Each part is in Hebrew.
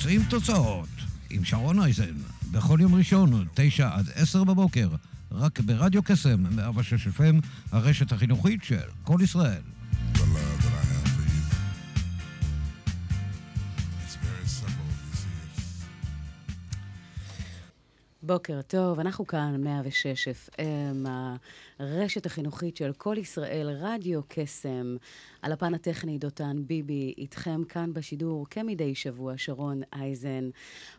יוצאים תוצאות עם שרון אייזן, בכל יום ראשון, תשע עד עשר בבוקר, רק ברדיו קסם, 106 FM, הרשת החינוכית של כל ישראל. בוקר טוב, אנחנו כאן 106 FM, הרשת החינוכית של כל ישראל, רדיו קסם, על הפן הטכני דותן ביבי, איתכם כאן בשידור כמדי שבוע, שרון אייזן.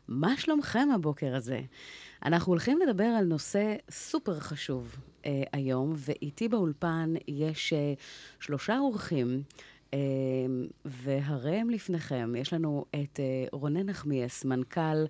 מה שלומכם הבוקר הזה? אנחנו הולכים לדבר על נושא סופר חשוב אה, היום, ואיתי באולפן יש אה, שלושה אורחים. אה, והרי הם לפניכם, יש לנו את אה, רונן נחמיאס, מנכ"ל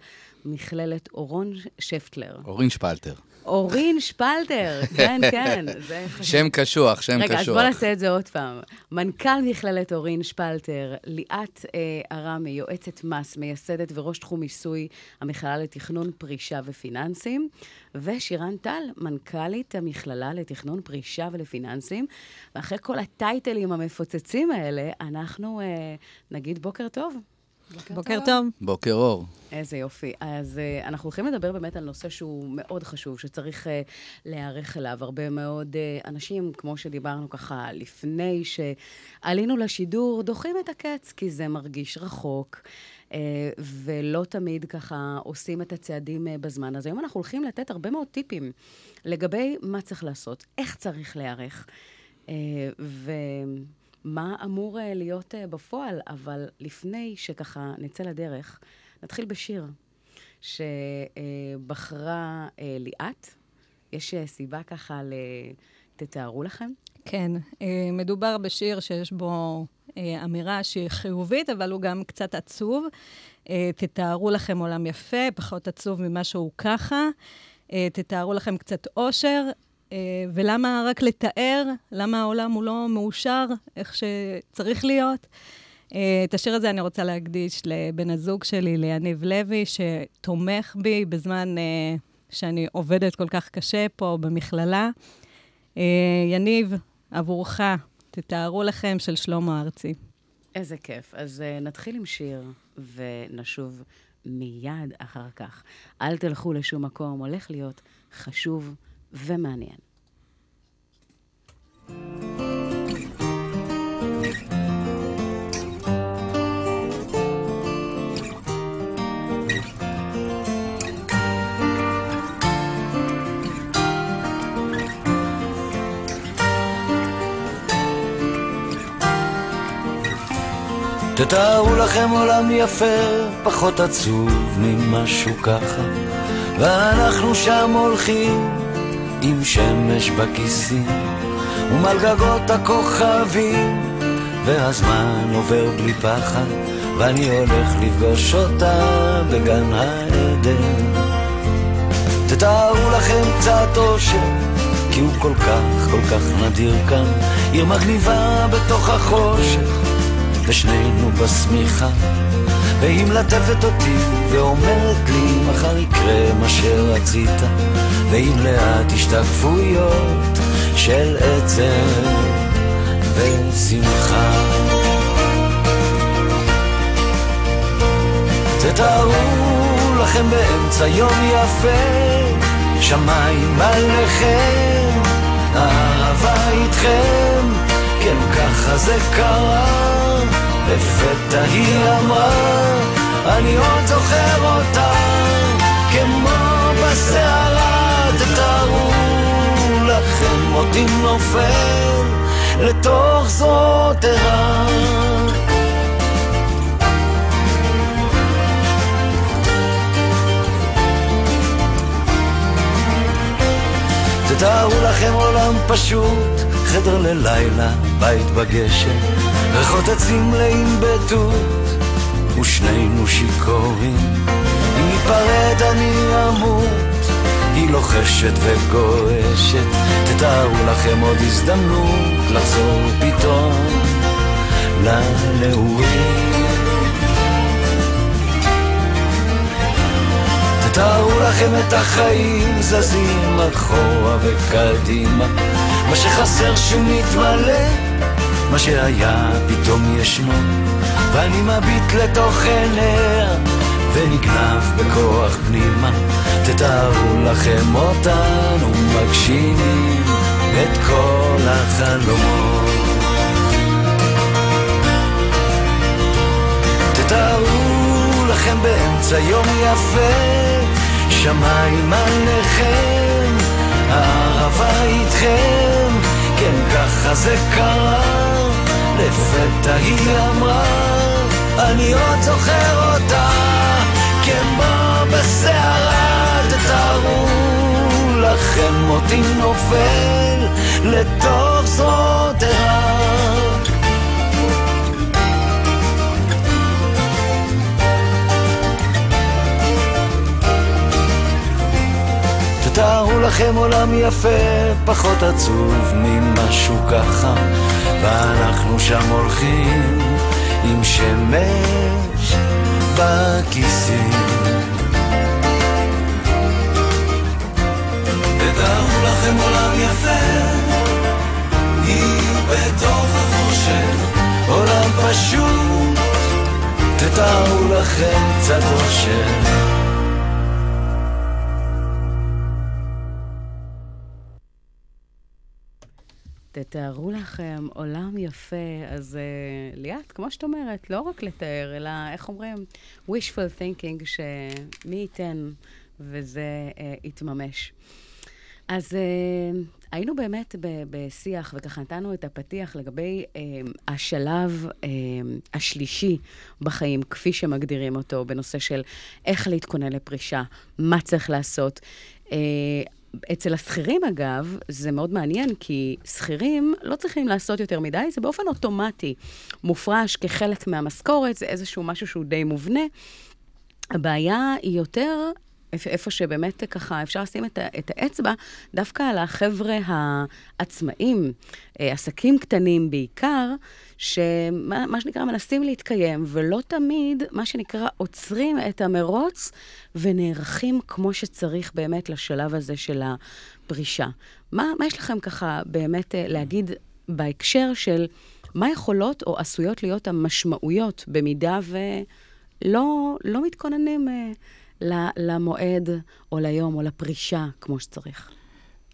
מכללת אורון שפטלר. אורין שפלטר. אורין שפלטר, כן, כן. שם קשוח, שם רגע, אז קשוח. בוא נעשה את זה עוד פעם. מנכ"ל מכללת אורין שפלטר, ליאת אה, ארמי, יועצת מס, מייסדת וראש תחום מיסוי המכללה לתכנון פרישה ופיננסים, ושירן טל, מנכ"לית המכללה לתכנון פרישה ולפיננסים. ואחרי כל הטייטלים המפוצצים האלה, אנחנו אה, נגיד בוקר טוב. בוקר טוב. בוקר אור. איזה יופי. אז uh, אנחנו הולכים לדבר באמת על נושא שהוא מאוד חשוב, שצריך uh, להיערך אליו. הרבה מאוד uh, אנשים, כמו שדיברנו ככה לפני שעלינו לשידור, דוחים את הקץ, כי זה מרגיש רחוק. Uh, ולא תמיד ככה עושים את הצעדים uh, בזמן. אז היום אנחנו הולכים לתת הרבה מאוד טיפים לגבי מה צריך לעשות, איך צריך להיערך, uh, ומה אמור uh, להיות uh, בפועל. אבל לפני שככה נצא לדרך, נתחיל בשיר שבחרה אה, ליאת. יש אה, סיבה ככה ל... תתארו לכם? כן, אה, מדובר בשיר שיש בו אה, אמירה שהיא חיובית, אבל הוא גם קצת עצוב. אה, תתארו לכם עולם יפה, פחות עצוב ממה שהוא ככה. אה, תתארו לכם קצת אושר. אה, ולמה רק לתאר? למה העולם הוא לא מאושר איך שצריך להיות? אה, את השיר הזה אני רוצה להקדיש לבן הזוג שלי, ליניב לוי, שתומך בי בזמן אה, שאני עובדת כל כך קשה פה במכללה. יניב, עבורך, תתארו לכם של שלמה ארצי. איזה כיף. אז uh, נתחיל עם שיר ונשוב מיד אחר כך. אל תלכו לשום מקום, הולך להיות חשוב ומעניין. תתארו לכם עולם יפה, פחות עצוב ממשהו ככה, ואנחנו שם הולכים עם שמש בכיסים, ומעל גגות הכוכבים, והזמן עובר בלי פחד, ואני הולך לפגוש אותה בגן העדן. תתארו לכם קצת אושר, כי הוא כל כך, כל כך נדיר כאן, עיר מגניבה בתוך החושך. ושנינו בשמיכה, והיא מלטפת אותי ואומרת לי מחר יקרה מה שרצית, ועם לאט השתקפויות של עצם ושמחה. תתארו לכם באמצע יום יפה, שמיים עליכם, אהבה איתכם, כן ככה זה קרה. לפתע היא אמרה, אני עוד זוכר אותה, כמו בסערה, תתארו לכם אותי נופל לתוך זרועותיה. תתארו לכם עולם פשוט, חדר ללילה, בית בגשם, ריחות עצים מלאים בתות, ושנינו שיכורים, ניפרד אני אמות היא לוחשת וגועשת. תתארו לכם עוד הזדמנות לחזור פתאום לנעורים. תתארו לכם את החיים זזים אחורה וקדימה. מה שחסר שהוא מתמלא מה שהיה פתאום ישנו ואני מביט לתוך עיניה ונגנב בכוח פנימה. תתארו לכם אותנו מגשימים את כל החלומות. תתארו לכם באמצע יום יפה שמיים עליכם הערבה איתכם. כן ככה זה קרה לפתע היא אמרה אני עוד זוכר אותה כמו בסערה תתארו לכם מותי נופל לתוך זרועותיה תתארו לכם עולם יפה, פחות עצוב ממשהו ככה, ואנחנו שם הולכים עם שמש בכיסים. תתארו לכם עולם יפה, היא בתוך החושך, עולם פשוט, תתארו לכם קצת אושר. תתארו לכם עולם יפה, אז uh, ליאת, כמו שאת אומרת, לא רק לתאר, אלא, איך אומרים, wishful thinking, שמי ייתן וזה uh, יתממש. אז uh, היינו באמת ב- בשיח, וככה נתנו את הפתיח לגבי uh, השלב uh, השלישי בחיים, כפי שמגדירים אותו, בנושא של איך להתכונן לפרישה, מה צריך לעשות. Uh, אצל השכירים, אגב, זה מאוד מעניין, כי שכירים לא צריכים לעשות יותר מדי, זה באופן אוטומטי מופרש כחלק מהמשכורת, זה איזשהו משהו שהוא די מובנה. הבעיה היא יותר איפה שבאמת ככה אפשר לשים את, את האצבע, דווקא על החבר'ה העצמאים, אה, עסקים קטנים בעיקר, שמה שנקרא מנסים להתקיים, ולא תמיד, מה שנקרא, עוצרים את המרוץ ונערכים כמו שצריך באמת לשלב הזה של הפרישה. מה, מה יש לכם ככה באמת אה, להגיד בהקשר של מה יכולות או עשויות להיות המשמעויות במידה ולא לא מתכוננים... אה, למועד או ליום או לפרישה כמו שצריך.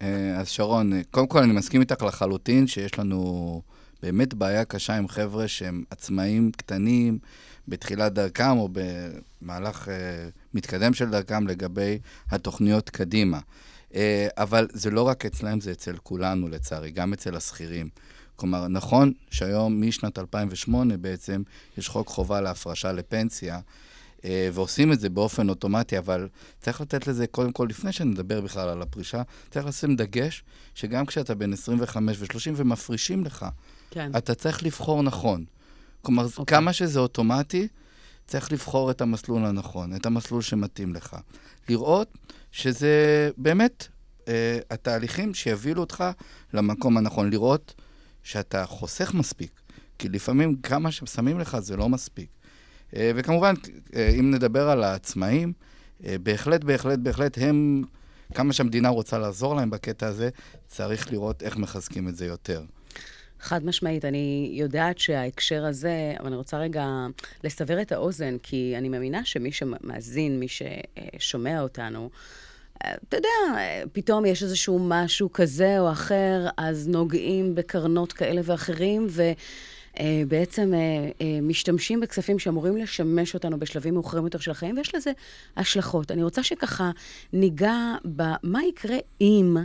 אה, אז שרון, קודם כל אני מסכים איתך לחלוטין שיש לנו באמת בעיה קשה עם חבר'ה שהם עצמאים קטנים בתחילת דרכם או במהלך uh, מתקדם של דרכם לגבי התוכניות קדימה. אבל זה לא רק אצלם, זה אצל כולנו לצערי, גם אצל השכירים. כלומר, נכון שהיום, משנת 2008 בעצם, יש חוק חובה להפרשה לפנסיה, אה, ועושים את זה באופן אוטומטי, אבל צריך לתת לזה, קודם כל, לפני שנדבר בכלל על הפרישה, צריך לשים דגש שגם כשאתה בן 25 ו-30 ומפרישים לך, כן. אתה צריך לבחור נכון. כלומר, okay. אוקיי. כמה שזה אוטומטי, צריך לבחור את המסלול הנכון, את המסלול שמתאים לך. לראות שזה באמת אה, התהליכים שיובילו אותך למקום הנכון. לראות שאתה חוסך מספיק, כי לפעמים כמה ששמים לך זה לא מספיק. אה, וכמובן, אה, אם נדבר על העצמאים, אה, בהחלט, בהחלט, בהחלט הם, כמה שהמדינה רוצה לעזור להם בקטע הזה, צריך לראות איך מחזקים את זה יותר. חד משמעית, אני יודעת שההקשר הזה, אבל אני רוצה רגע לסבר את האוזן, כי אני מאמינה שמי שמאזין, מי ששומע אותנו, אתה יודע, פתאום יש איזשהו משהו כזה או אחר, אז נוגעים בקרנות כאלה ואחרים, ו... אה, בעצם אה, אה, משתמשים בכספים שאמורים לשמש אותנו בשלבים מאוחרים יותר של החיים, ויש לזה השלכות. אני רוצה שככה ניגע במה יקרה אם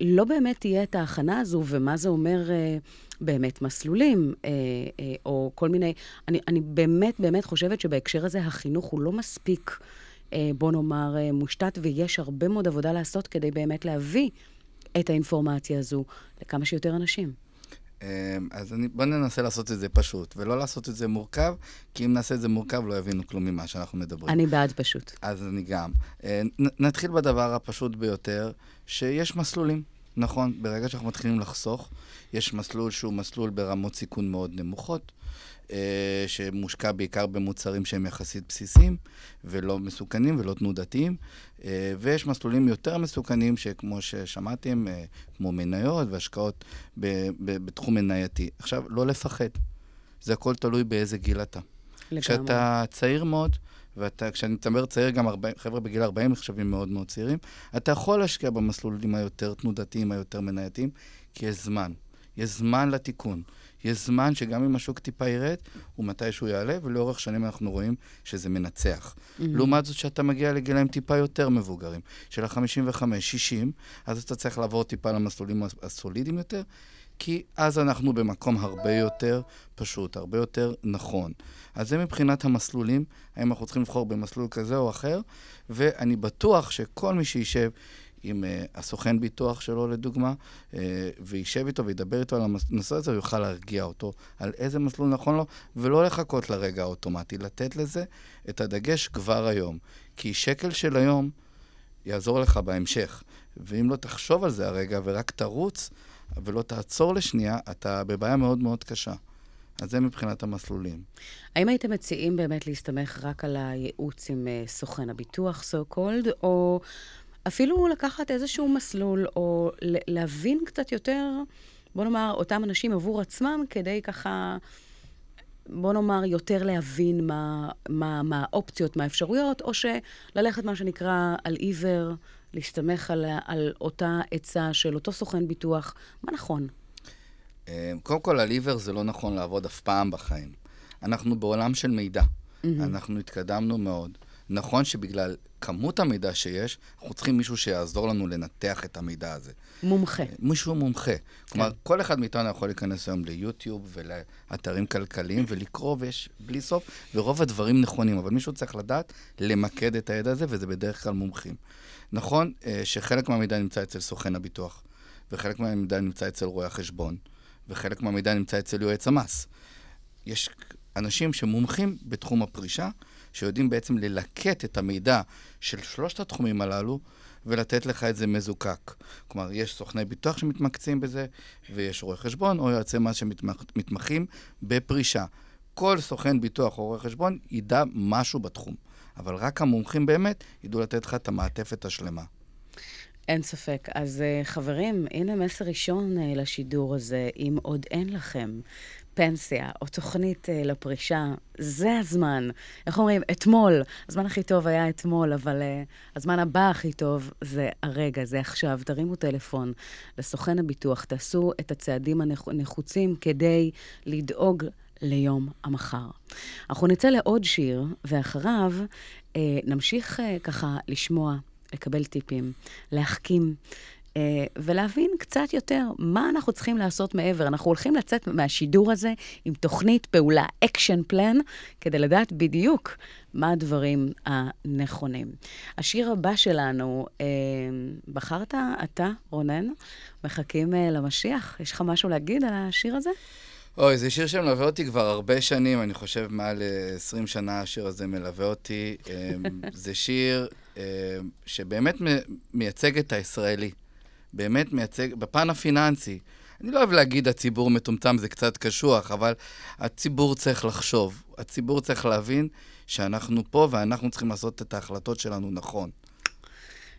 לא באמת תהיה את ההכנה הזו, ומה זה אומר באמת מסלולים, או כל מיני... אני, אני באמת באמת חושבת שבהקשר הזה החינוך הוא לא מספיק, בוא נאמר, מושתת, ויש הרבה מאוד עבודה לעשות כדי באמת להביא את האינפורמציה הזו לכמה שיותר אנשים. אמ, אז אני, בוא ננסה לעשות את זה פשוט, ולא לעשות את זה מורכב, כי אם נעשה את זה מורכב, לא יבינו כלום ממה שאנחנו מדברים. אני בעד פשוט. אז אני גם. אה, נתחיל בדבר הפשוט ביותר, שיש מסלולים. נכון, ברגע שאנחנו מתחילים לחסוך, יש מסלול שהוא מסלול ברמות סיכון מאוד נמוכות, שמושקע בעיקר במוצרים שהם יחסית בסיסיים, ולא מסוכנים ולא תנודתיים, אה, ויש מסלולים יותר מסוכנים, שכמו ששמעתם, אה, כמו מניות והשקעות ב- ב- בתחום מנייתי. עכשיו, לא לפחד. זה הכל תלוי באיזה גיל אתה. לגמרי. כשאתה צעיר מאוד, ואתה, כשאני מדבר צעיר, גם 40, חבר'ה בגיל 40 נחשבים מאוד מאוד צעירים, אתה יכול להשקיע במסלולים היותר תנודתיים, היותר מנייתיים, כי יש זמן. יש זמן לתיקון. יש זמן שגם אם השוק טיפה ירד, הוא מתישהו יעלה, ולאורך שנים אנחנו רואים שזה מנצח. Mm-hmm. לעומת זאת, שאתה מגיע לגילאים טיפה יותר מבוגרים, של ה-55, 60, אז אתה צריך לעבור טיפה למסלולים הסולידיים יותר, כי אז אנחנו במקום הרבה יותר פשוט, הרבה יותר נכון. אז זה מבחינת המסלולים, האם אנחנו צריכים לבחור במסלול כזה או אחר, ואני בטוח שכל מי שישב עם uh, הסוכן ביטוח שלו, לדוגמה, uh, וישב איתו וידבר איתו על הנושא הזה, הוא יוכל להרגיע אותו על איזה מסלול נכון לו, ולא לחכות לרגע האוטומטי, לתת לזה את הדגש כבר היום. כי שקל של היום יעזור לך בהמשך. ואם לא תחשוב על זה הרגע ורק תרוץ, ולא תעצור לשנייה, אתה בבעיה מאוד מאוד קשה. אז זה מבחינת המסלולים. האם הייתם מציעים באמת להסתמך רק על הייעוץ עם uh, סוכן הביטוח, so called, או אפילו לקחת איזשהו מסלול, או להבין קצת יותר, בוא נאמר, אותם אנשים עבור עצמם, כדי ככה, בוא נאמר, יותר להבין מה, מה, מה האופציות, מה האפשרויות, או שללכת, מה שנקרא, על עיוור, להסתמך על, על אותה עצה של אותו סוכן ביטוח, מה נכון? אה, קודם כל, על עיוור זה לא נכון לעבוד אף פעם בחיים. אנחנו בעולם של מידע. Mm-hmm. אנחנו התקדמנו מאוד. נכון שבגלל כמות המידע שיש, אנחנו צריכים מישהו שיעזור לנו לנתח את המידע הזה. מומחה. מישהו מומחה. כלומר, כל אחד מאיתנו יכול להיכנס היום ליוטיוב ולאתרים כלכליים ולקרוא, ויש בלי סוף, ורוב הדברים נכונים, אבל מישהו צריך לדעת למקד את הידע הזה, וזה בדרך כלל מומחים. נכון אה, שחלק מהמידע נמצא אצל סוכן הביטוח, וחלק מהמידע נמצא אצל רואי החשבון, וחלק מהמידע נמצא אצל יועץ המס. יש אנשים שמומחים בתחום הפרישה, שיודעים בעצם ללקט את המידע של שלושת התחומים הללו, ולתת לך את זה מזוקק. כלומר, יש סוכני ביטוח שמתמקצעים בזה, ויש רואי חשבון או יועצי מס שמתמחים בפרישה. כל סוכן ביטוח או רואה חשבון ידע משהו בתחום, אבל רק המומחים באמת ידעו לתת לך את המעטפת השלמה. אין ספק. אז uh, חברים, הנה מסר ראשון uh, לשידור הזה, אם עוד אין לכם פנסיה או תוכנית uh, לפרישה, זה הזמן. איך אומרים? אתמול. הזמן הכי טוב היה אתמול, אבל uh, הזמן הבא הכי טוב זה הרגע, זה עכשיו. תרימו טלפון לסוכן הביטוח, תעשו את הצעדים הנחוצים כדי לדאוג ליום המחר. אנחנו נצא לעוד שיר, ואחריו אה, נמשיך אה, ככה לשמוע, לקבל טיפים, להחכים. אה, ולהבין קצת יותר מה אנחנו צריכים לעשות מעבר. אנחנו הולכים לצאת מהשידור הזה עם תוכנית פעולה, action plan, כדי לדעת בדיוק מה הדברים הנכונים. השיר הבא שלנו, אה, בחרת אתה, רונן, מחכים אה, למשיח? יש לך משהו להגיד על השיר הזה? אוי, זה שיר שמלווה אותי כבר הרבה שנים, אני חושב מעל 20 שנה השיר הזה מלווה אותי. זה שיר שבאמת מייצג את הישראלי. באמת מייצג, בפן הפיננסי. אני לא אוהב להגיד הציבור מטומטם, זה קצת קשוח, אבל הציבור צריך לחשוב. הציבור צריך להבין שאנחנו פה ואנחנו צריכים לעשות את ההחלטות שלנו נכון.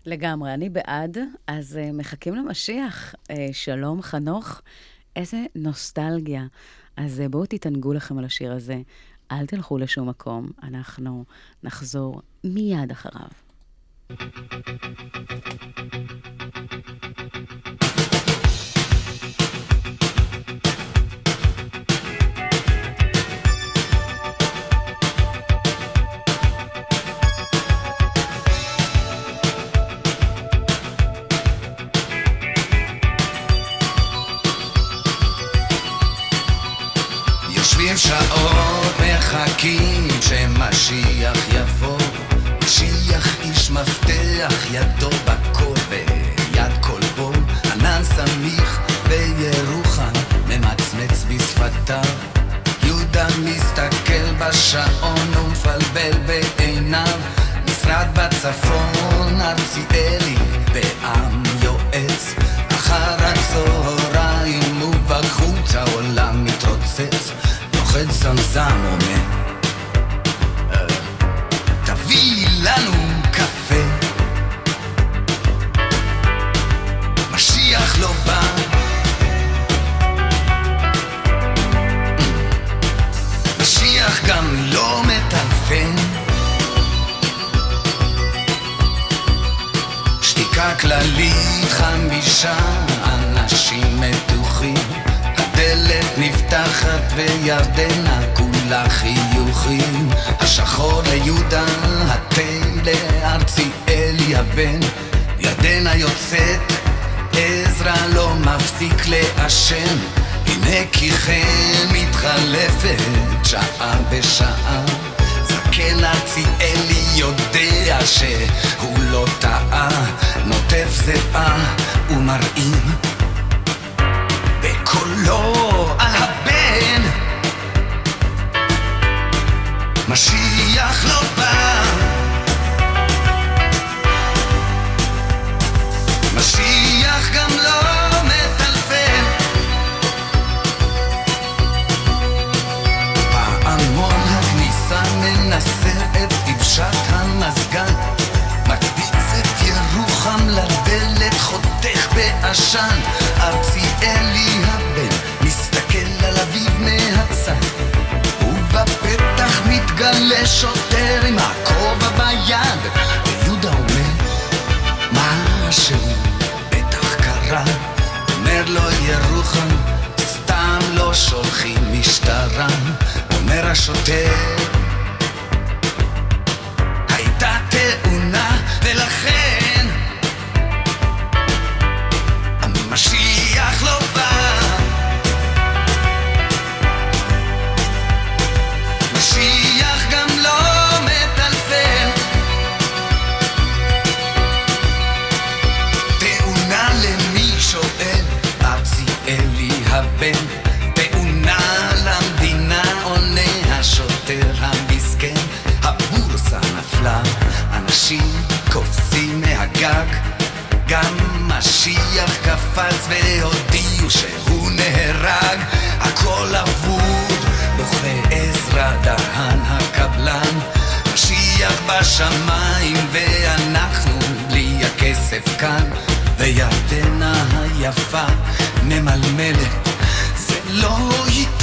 לגמרי, אני בעד. אז uh, מחכים למשיח. Uh, שלום, חנוך. איזה נוסטלגיה. אז uh, בואו תתענגו לכם על השיר הזה. אל תלכו לשום מקום, אנחנו נחזור מיד אחריו. יושבים שעות מחכים שמשיח יבוא משיח איש מפתח ידו בכל ויד כל בו ענן סמיך בירוחם ממצמץ בשפתיו. יהודה מסתכל בשעון ומפלבל בעיניו. משרד בצפון, ארציאלי ועם יועץ. אחר הצהריים ובחוץ העולם מתרוצץ. נוחת זמזם אומר, "אה, תביא לנו קפה. משיח לא בא. משיח גם לא מטלפן. שתיקה כללית חמישה וירדנה כולה חיוכים. השחור ליהודה, התה לארציאלי הבן. ירדנה יוצאת, עזרא לא מפסיק לעשן. הנה כי כן מתחלפת שעה בשעה. זקן ארציאלי יודע שהוא לא טעה, נוטף זיעה ומרעים בקולו משיח לא בא. משיח גם לא מטלפן. פעמון הכניסה מנסר את דבשת המזגן. מקפיץ את ירוחם לדלת חותך בעשן. ארציאלי הבן מסתכל על אביו מהצד. ובפתח מתגלה שוטר עם הכובע ביד ויהודה אומר משהו בטח קרה? אומר לו ירוחם סתם לא שולחים משטרה. אומר השוטר מהגג גם משיח קפץ והודיעו שהוא נהרג. הכל אבוד בוכה עזרא דהן הקבלן. משיח בשמיים ואנחנו בלי הכסף כאן. וירדנה היפה ממלמלת זה לא ייתכן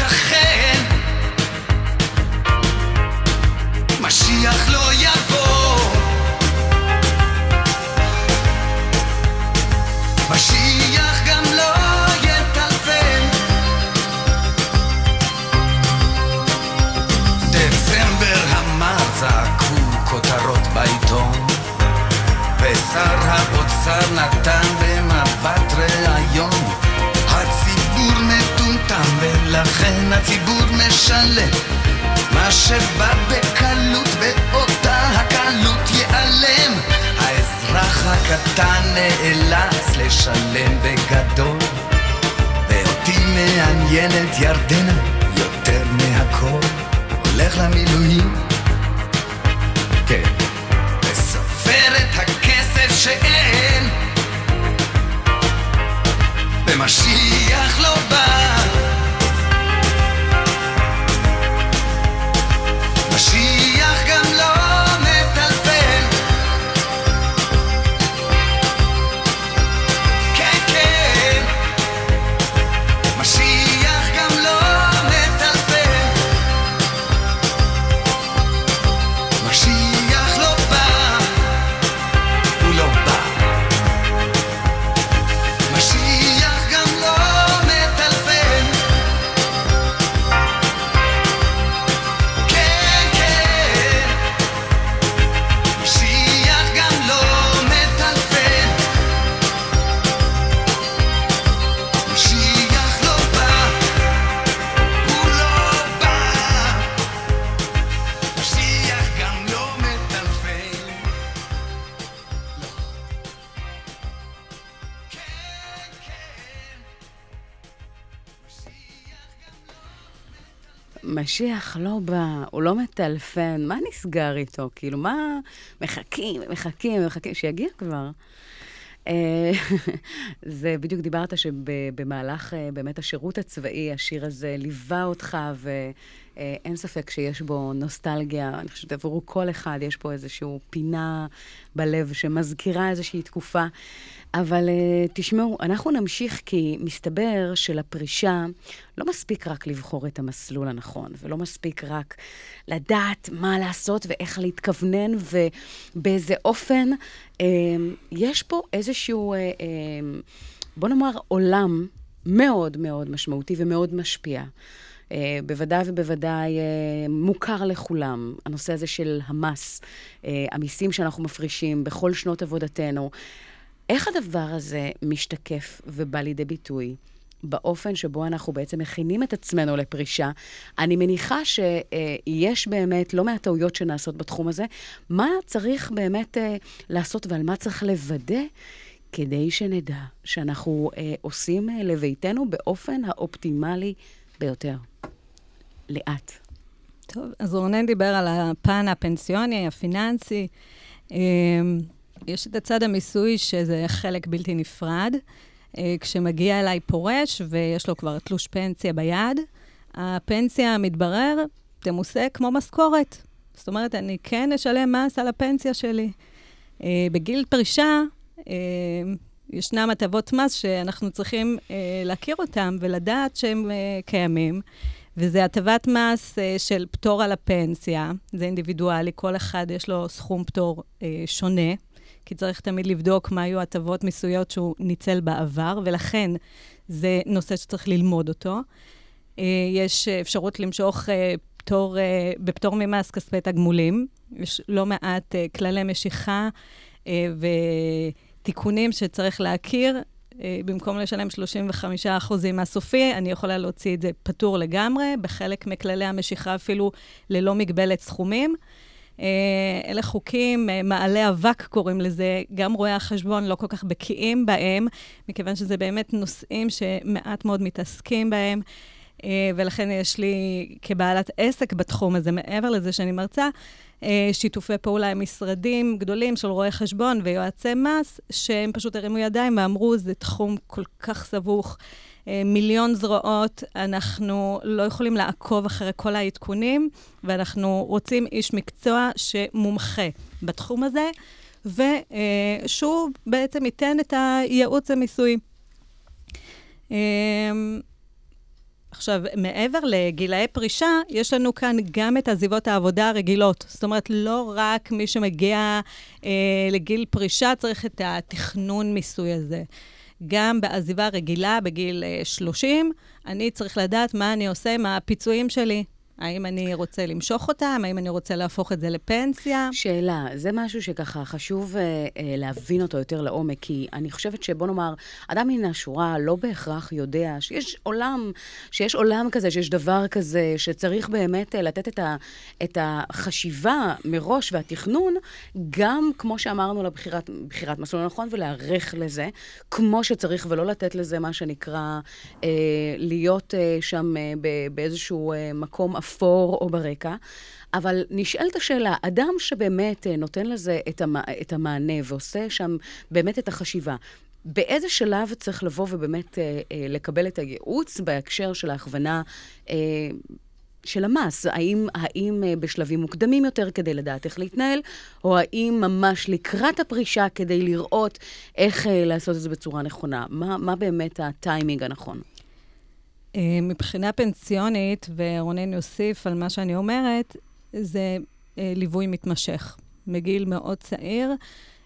ושר האוצר נתן במבט ראיון הציבור מטומטם ולכן הציבור משלם. מה שבא בקלות באותה הקלות ייעלם. האזרח הקטן נאלץ לשלם בגדול. ואותי מעניינת ירדנה יותר מהכל. הולך למילואים. כן שאין. ומשיח לא בא משיח לא בא, הוא לא מטלפן, מה נסגר איתו? כאילו, מה... מחכים, מחכים, מחכים, שיגיע כבר. אה, זה בדיוק דיברת שבמהלך אה, באמת השירות הצבאי, השיר הזה ליווה אותך, ואין ספק שיש בו נוסטלגיה. אני חושבת עבור כל אחד יש פה איזושהי פינה בלב שמזכירה איזושהי תקופה. אבל uh, תשמעו, אנחנו נמשיך כי מסתבר שלפרישה לא מספיק רק לבחור את המסלול הנכון, ולא מספיק רק לדעת מה לעשות ואיך להתכוונן ובאיזה אופן. Uh, יש פה איזשהו, uh, uh, בוא נאמר, עולם מאוד מאוד משמעותי ומאוד משפיע. Uh, בוודאי ובוודאי uh, מוכר לכולם, הנושא הזה של המס, uh, המיסים שאנחנו מפרישים בכל שנות עבודתנו. איך הדבר הזה משתקף ובא לידי ביטוי באופן שבו אנחנו בעצם מכינים את עצמנו לפרישה? אני מניחה שיש באמת לא מעט טעויות שנעשות בתחום הזה. מה צריך באמת אה, לעשות ועל מה צריך לוודא? כדי שנדע שאנחנו אה, עושים אה, לביתנו באופן האופטימלי ביותר. לאט. טוב, אז רונן דיבר על הפן הפנסיוני, הפיננסי. אה, יש את הצד המיסוי, שזה חלק בלתי נפרד. אה, כשמגיע אליי פורש ויש לו כבר תלוש פנסיה ביד, הפנסיה, מתברר, תמוסה כמו משכורת. זאת אומרת, אני כן אשלם מס על הפנסיה שלי. אה, בגיל פרישה, אה, ישנם הטבות מס שאנחנו צריכים להכיר אותם ולדעת שהם קיימים. וזה הטבת מס של פטור על הפנסיה, זה אינדיבידואלי, כל אחד יש לו סכום פטור שונה. כי צריך תמיד לבדוק מה היו הטבות מיסויות שהוא ניצל בעבר, ולכן זה נושא שצריך ללמוד אותו. אה, יש אפשרות למשוך אה, פטור, אה, בפטור ממס כספי תגמולים. יש לא מעט כללי משיכה ותיקונים שצריך להכיר. במקום לשלם 35% מהסופי, אני יכולה להוציא את זה פטור לגמרי, בחלק מכללי המשיכה אפילו ללא מגבלת סכומים. אה, אלה חוקים, אה, מעלה אבק קוראים לזה, גם רואי החשבון לא כל כך בקיאים בהם, מכיוון שזה באמת נושאים שמעט מאוד מתעסקים בהם. אה, ולכן יש לי כבעלת עסק בתחום הזה, מעבר לזה שאני מרצה, שיתופי פעולה עם משרדים גדולים של רואי חשבון ויועצי מס, שהם פשוט הרימו ידיים ואמרו, זה תחום כל כך סבוך. אה, מיליון זרועות, אנחנו לא יכולים לעקוב אחרי כל העדכונים, ואנחנו רוצים איש מקצוע שמומחה בתחום הזה, ושהוא בעצם ייתן את הייעוץ המיסוי. אה, עכשיו, מעבר לגילאי פרישה, יש לנו כאן גם את עזיבות העבודה הרגילות. זאת אומרת, לא רק מי שמגיע אה, לגיל פרישה צריך את התכנון מיסוי הזה. גם בעזיבה רגילה בגיל 30, אה, אני צריך לדעת מה אני עושה עם הפיצויים שלי. האם אני רוצה למשוך אותם? האם אני רוצה להפוך את זה לפנסיה? שאלה, זה משהו שככה חשוב אה, אה, להבין אותו יותר לעומק, כי אני חושבת שבוא נאמר, אדם מן השורה לא בהכרח יודע שיש עולם, שיש עולם כזה, שיש דבר כזה, שצריך באמת אה, לתת את, ה, את החשיבה מראש והתכנון, גם, כמו שאמרנו, לבחירת מסלול נכון, ולהיערך לזה, כמו שצריך, ולא לתת לזה מה שנקרא, אה, להיות אה, שם אה, באיזשהו אה, מקום אפור או ברקע. אבל נשאלת השאלה, אדם שבאמת אה, נותן לזה את, המע... את המענה ועושה שם באמת את החשיבה, באיזה שלב צריך לבוא ובאמת אה, אה, לקבל את הייעוץ בהקשר של ההכוונה אה, של המס? האם, האם אה, בשלבים מוקדמים יותר כדי לדעת איך להתנהל, או האם ממש לקראת הפרישה כדי לראות איך אה, לעשות את זה בצורה נכונה? מה, מה באמת הטיימינג הנכון? אה, מבחינה פנסיונית, ורונן יוסיף על מה שאני אומרת, זה אה, ליווי מתמשך. מגיל מאוד צעיר,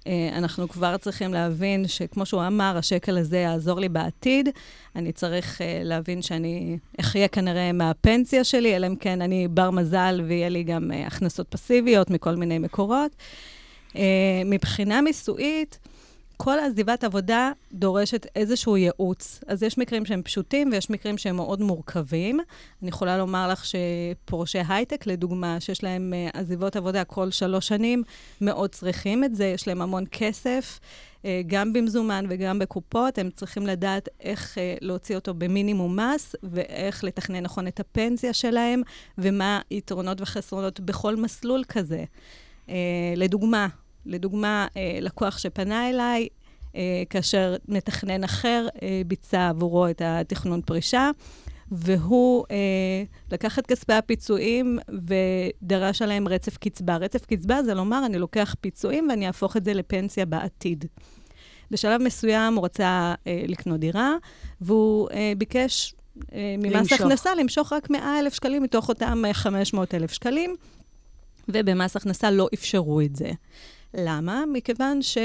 אה, אנחנו כבר צריכים להבין שכמו שהוא אמר, השקל הזה יעזור לי בעתיד. אני צריך להבין שאני אחיה כנראה מהפנסיה שלי, אלא אם כן אני בר מזל ויהיה לי גם הכנסות פסיביות מכל מיני מקורות. מבחינה מיסויית, כל עזיבת עבודה דורשת איזשהו ייעוץ. אז יש מקרים שהם פשוטים ויש מקרים שהם מאוד מורכבים. אני יכולה לומר לך שפורשי הייטק, לדוגמה, שיש להם אה, עזיבות עבודה כל שלוש שנים, מאוד צריכים את זה, יש להם המון כסף. אה, גם במזומן וגם בקופות, הם צריכים לדעת איך אה, להוציא אותו במינימום מס, ואיך לתכנן נכון את הפנסיה שלהם, ומה היתרונות וחסרונות בכל מסלול כזה. לדוגמה, לדוגמה, לקוח שפנה אליי, כאשר מתכנן אחר ביצע עבורו את התכנון פרישה, והוא אה, לקח את כספי הפיצויים ודרש עליהם רצף קצבה. רצף קצבה זה לומר, אני לוקח פיצויים ואני אהפוך את זה לפנסיה בעתיד. בשלב מסוים הוא רצה אה, לקנות דירה, והוא אה, ביקש אה, ממס. הכנסה למשוך רק 100 אלף שקלים מתוך אותם 500 אלף שקלים, ובמס הכנסה לא אפשרו את זה. למה? מכיוון ש...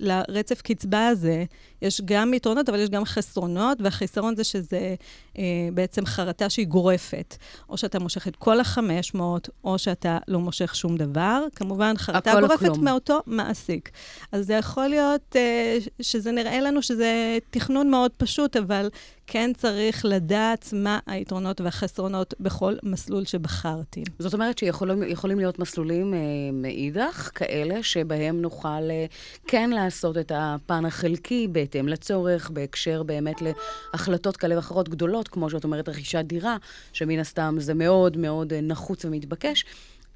לרצף קצבה הזה יש גם יתרונות, אבל יש גם חסרונות, והחיסרון זה שזה אה, בעצם חרטה שהיא גורפת. או שאתה מושך את כל ה-500, או שאתה לא מושך שום דבר. כמובן, חרטה גורפת כלום. מאותו מעסיק. אז זה יכול להיות אה, שזה נראה לנו שזה תכנון מאוד פשוט, אבל כן צריך לדעת מה היתרונות והחסרונות בכל מסלול שבחרתי. זאת אומרת שיכולים להיות מסלולים אה, מאידך, כאלה שבהם נוכל אה, כן לעשות את הפן החלקי בהתאם לצורך, בהקשר באמת להחלטות כאלה ואחרות גדולות, כמו שאת אומרת, רכישת דירה, שמן הסתם זה מאוד מאוד אה, נחוץ ומתבקש.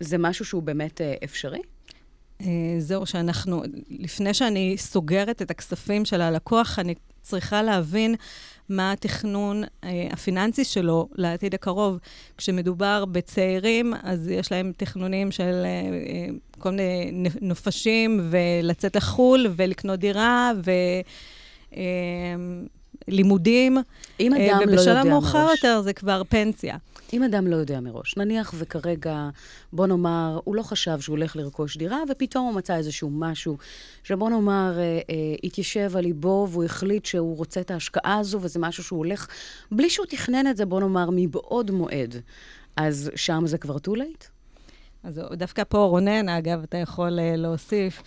זה משהו שהוא באמת אה, אפשרי? אה, זהו, שאנחנו, לפני שאני סוגרת את הכספים של הלקוח, אני צריכה להבין מה התכנון אה, הפיננסי שלו לעתיד הקרוב. כשמדובר בצעירים, אז יש להם תכנונים של אה, כל מיני נופשים, ולצאת לחו"ל, ולקנות דירה, ו... אה, לימודים. אם אדם אה, לא יודע מראש. ובשלב מאוחר יותר זה כבר פנסיה. אם אדם לא יודע מראש, נניח וכרגע, בוא נאמר, הוא לא חשב שהוא הולך לרכוש דירה, ופתאום הוא מצא איזשהו משהו שבוא נאמר, אה, אה, התיישב על ליבו, והוא החליט שהוא רוצה את ההשקעה הזו, וזה משהו שהוא הולך, בלי שהוא תכנן את זה, בוא נאמר, מבעוד מועד. אז שם זה כבר too late? אז דווקא פה, רונן, אגב, אתה יכול אה, להוסיף.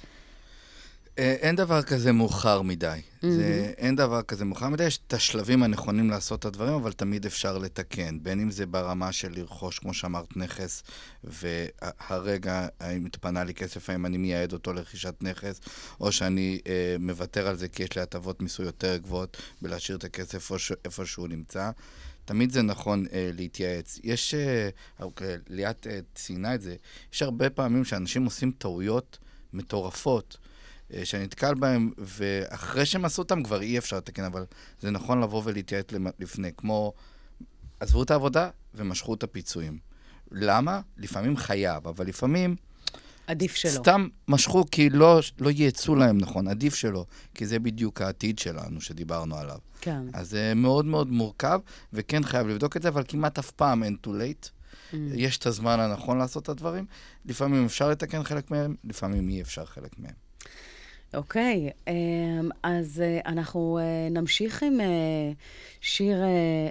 אה, אין דבר כזה מאוחר מדי. Mm-hmm. זה, אין דבר כזה מאוחר מדי, יש את השלבים הנכונים לעשות את הדברים, אבל תמיד אפשר לתקן. בין אם זה ברמה של לרכוש, כמו שאמרת, נכס, והרגע, האם התפנה לי כסף, האם אני מייעד אותו לרכישת נכס, או שאני אה, מוותר על זה כי יש לי הטבות מיסוי יותר גבוהות בלהשאיר את הכסף איפה, איפה שהוא נמצא. תמיד זה נכון אה, להתייעץ. יש, אה, אוקיי, ליאת אה, ציינה את זה, יש הרבה פעמים שאנשים עושים טעויות מטורפות. אה, שאני נתקל בהם, ואחרי שהם עשו אותם כבר אי אפשר לתקן, אבל זה נכון לבוא ולהתייעץ לפני, כמו עזבו את העבודה ומשכו את הפיצויים. למה? לפעמים חייב, אבל לפעמים... עדיף שלא. סתם משכו כי לא, לא ייעצו להם נכון, עדיף שלא, כי זה בדיוק העתיד שלנו שדיברנו עליו. כן. אז זה מאוד מאוד מורכב, וכן חייב לבדוק את זה, אבל כמעט אף פעם אין too late. Mm. יש את הזמן הנכון לעשות את הדברים. לפעמים אפשר לתקן חלק מהם, לפעמים אי אפשר חלק מהם. אוקיי, אמ, אז אה, אנחנו אה, נמשיך עם אה, שיר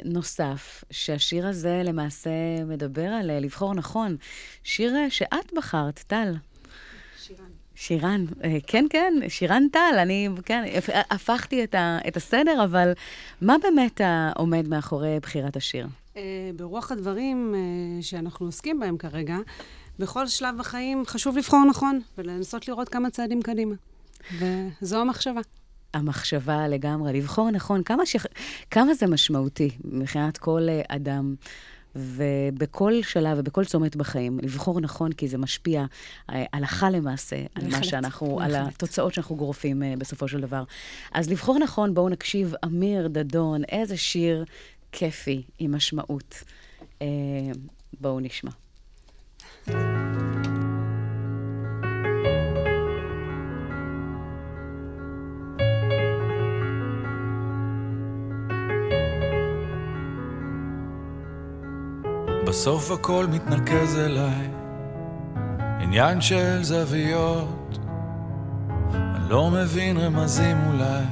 נוסף, שהשיר הזה למעשה מדבר על לבחור נכון. שיר שאת בחרת, טל. שירן. שירן, כן, כן, שירן טל, אני, כן, הפכתי את, ה, את הסדר, אבל מה באמת עומד מאחורי בחירת השיר? ברוח הדברים שאנחנו עוסקים בהם כרגע, בכל שלב בחיים חשוב לבחור נכון, ולנסות לראות כמה צעדים קדימה. וזו המחשבה. המחשבה לגמרי, לבחור נכון, כמה, ש... כמה זה משמעותי מבחינת כל אה, אדם. ובכל שלב ובכל צומת בחיים, לבחור נכון, כי זה משפיע אה, הלכה למעשה על מה שאנחנו, בהחלט. על התוצאות שאנחנו גורפים אה, בסופו של דבר. אז לבחור נכון, בואו נקשיב, אמיר דדון, איזה שיר כיפי עם משמעות. בואו נשמע. בסוף הכל מתנקז אליי, עניין של זוויות. אני לא מבין רמזים אולי,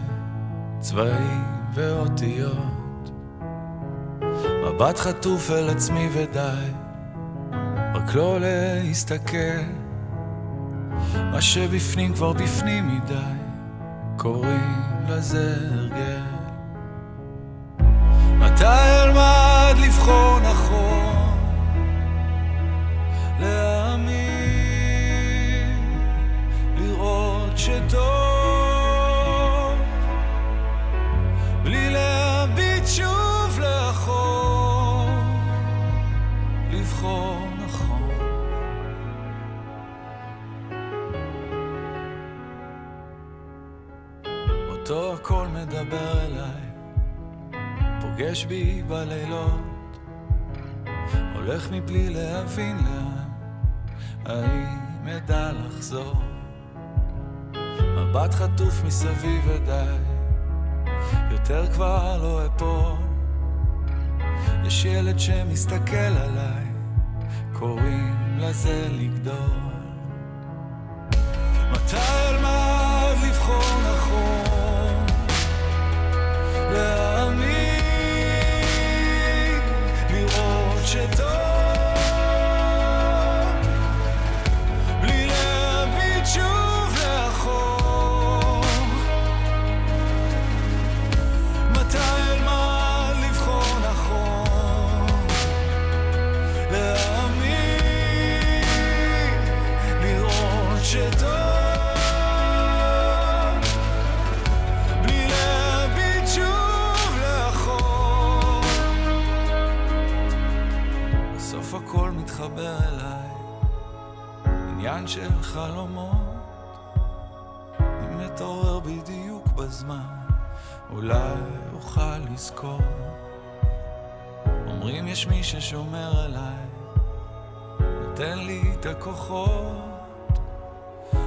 צבעים ואותיות. מבט חטוף אל עצמי ודי, רק לא להסתכל. מה שבפנים כבר בפנים מדי, קוראים לזה הרגל. מתי אלמד לבחור חטוף מסביב ודי, יותר כבר לא אפול. יש ילד שמסתכל עליי, קוראים לזה לגדול. מתי אלמד לבחור נכון? להאמין, לראות שטוב, חלומות. אם אתעורר בדיוק בזמן, אולי אוכל לזכור. אומרים יש מי ששומר עליי, נותן לי את הכוחות.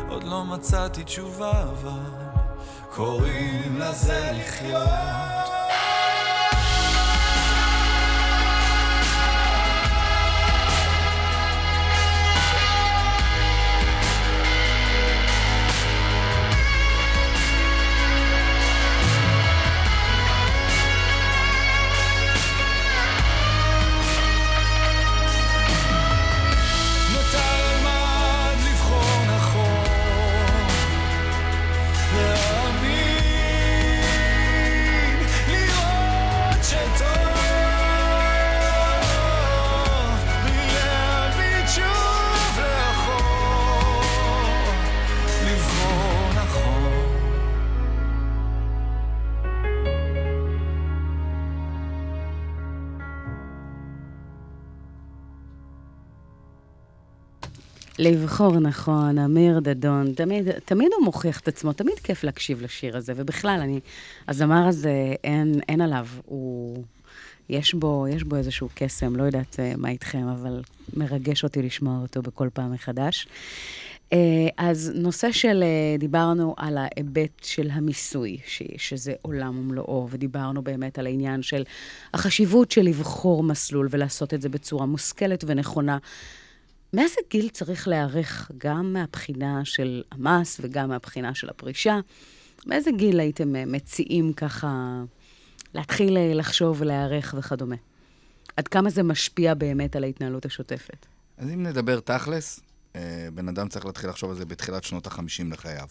עוד לא מצאתי תשובה, אבל קוראים לזה לחיות. לבחור נכון, אמיר דדון, תמיד, תמיד הוא מוכיח את עצמו, תמיד כיף להקשיב לשיר הזה, ובכלל, אני, הזמר הזה, אין, אין עליו, הוא, יש בו, יש בו איזשהו קסם, לא יודעת אה, מה איתכם, אבל מרגש אותי לשמוע אותו בכל פעם מחדש. אה, אז נושא של, אה, דיברנו על ההיבט של המיסוי, ש, שזה עולם ומלואו, ודיברנו באמת על העניין של החשיבות של לבחור מסלול ולעשות את זה בצורה מושכלת ונכונה. מאיזה גיל צריך להיערך, גם מהבחינה של המס וגם מהבחינה של הפרישה? מאיזה גיל הייתם אה, מציעים ככה להתחיל אה, לחשוב ולהיערך וכדומה? עד כמה זה משפיע באמת על ההתנהלות השוטפת? אז אם נדבר תכלס, אה, בן אדם צריך להתחיל לחשוב על זה בתחילת שנות ה-50 לחייו.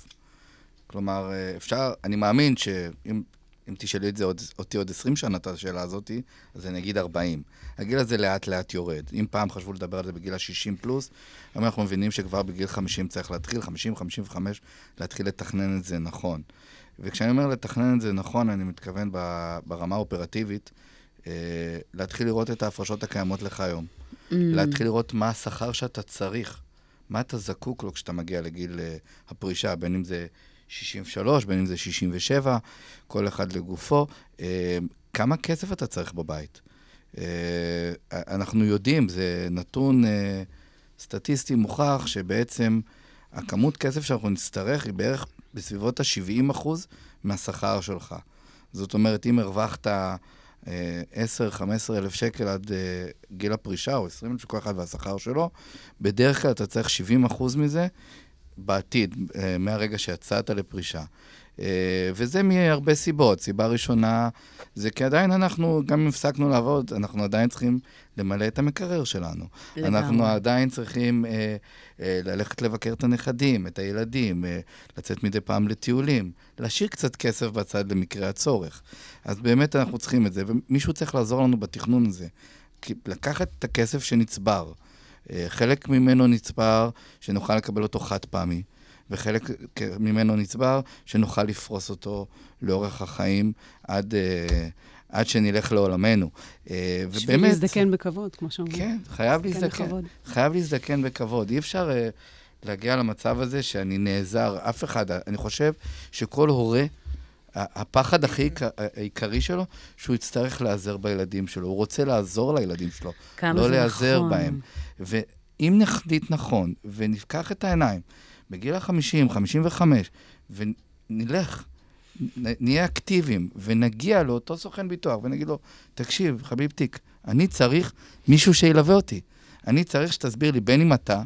כלומר, אפשר, אני מאמין שאם אם תשאלי את זה עוד, אותי עוד 20 שנה, את השאלה הזאת, אז אני אגיד 40. הגיל הזה לאט-לאט יורד. אם פעם חשבו לדבר על זה בגיל ה-60 פלוס, היום אנחנו מבינים שכבר בגיל 50 צריך להתחיל, 50-55, להתחיל לתכנן את זה נכון. וכשאני אומר לתכנן את זה נכון, אני מתכוון ברמה האופרטיבית, אה, להתחיל לראות את ההפרשות הקיימות לך היום. Mm. להתחיל לראות מה השכר שאתה צריך, מה אתה זקוק לו כשאתה מגיע לגיל אה, הפרישה, בין אם זה 63, בין אם זה 67, כל אחד לגופו. אה, כמה כסף אתה צריך בבית? אה, אנחנו יודעים, זה נתון אה, סטטיסטי מוכח, שבעצם הכמות כסף שאנחנו נצטרך היא בערך בסביבות ה-70 אחוז מהשכר שלך. זאת אומרת, אם הרווחת אה, 10-15 אלף שקל עד גיל הפרישה, או 20 אלף כל אחד והשכר שלו, בדרך כלל אתה צריך 70 אחוז מזה בעתיד, אה, מהרגע שיצאת לפרישה. אה, וזה מהרבה סיבות. סיבה ראשונה, זה כי עדיין אנחנו, גם אם הפסקנו לעבוד, אנחנו עדיין צריכים למלא את המקרר שלנו. לגמרי. אנחנו עדיין צריכים אה, אה, ללכת לבקר את הנכדים, את הילדים, אה, לצאת מדי פעם לטיולים, להשאיר קצת כסף בצד למקרה הצורך. אז באמת אנחנו צריכים את זה, ומישהו צריך לעזור לנו בתכנון הזה. כי לקחת את הכסף שנצבר, חלק ממנו נצבר שנוכל לקבל אותו חד פעמי, וחלק ממנו נצבר שנוכל לפרוס אותו לאורך החיים עד, אה, עד שנלך לעולמנו. אה, בשביל להזדקן בכבוד, כמו שאומרים. כן, חייב להזדקן. בכבוד. חייב להזדקן בכבוד. אי אפשר uh, להגיע למצב הזה שאני נעזר, אף אחד, אני חושב שכל הורה, הפחד הכי עיק- העיקרי שלו, שהוא יצטרך להיעזר בילדים שלו. הוא רוצה לעזור לילדים שלו, לא להיעזר נכון. בהם. ואם נחליט נכון, ונפקח את העיניים, בגיל ה-50, 55, ונלך, נהיה אקטיביים, ונגיע לאותו סוכן ביטוח, ונגיד לו, תקשיב, חביבתיק, אני צריך מישהו שילווה אותי. אני צריך שתסביר לי, בין אם אתה,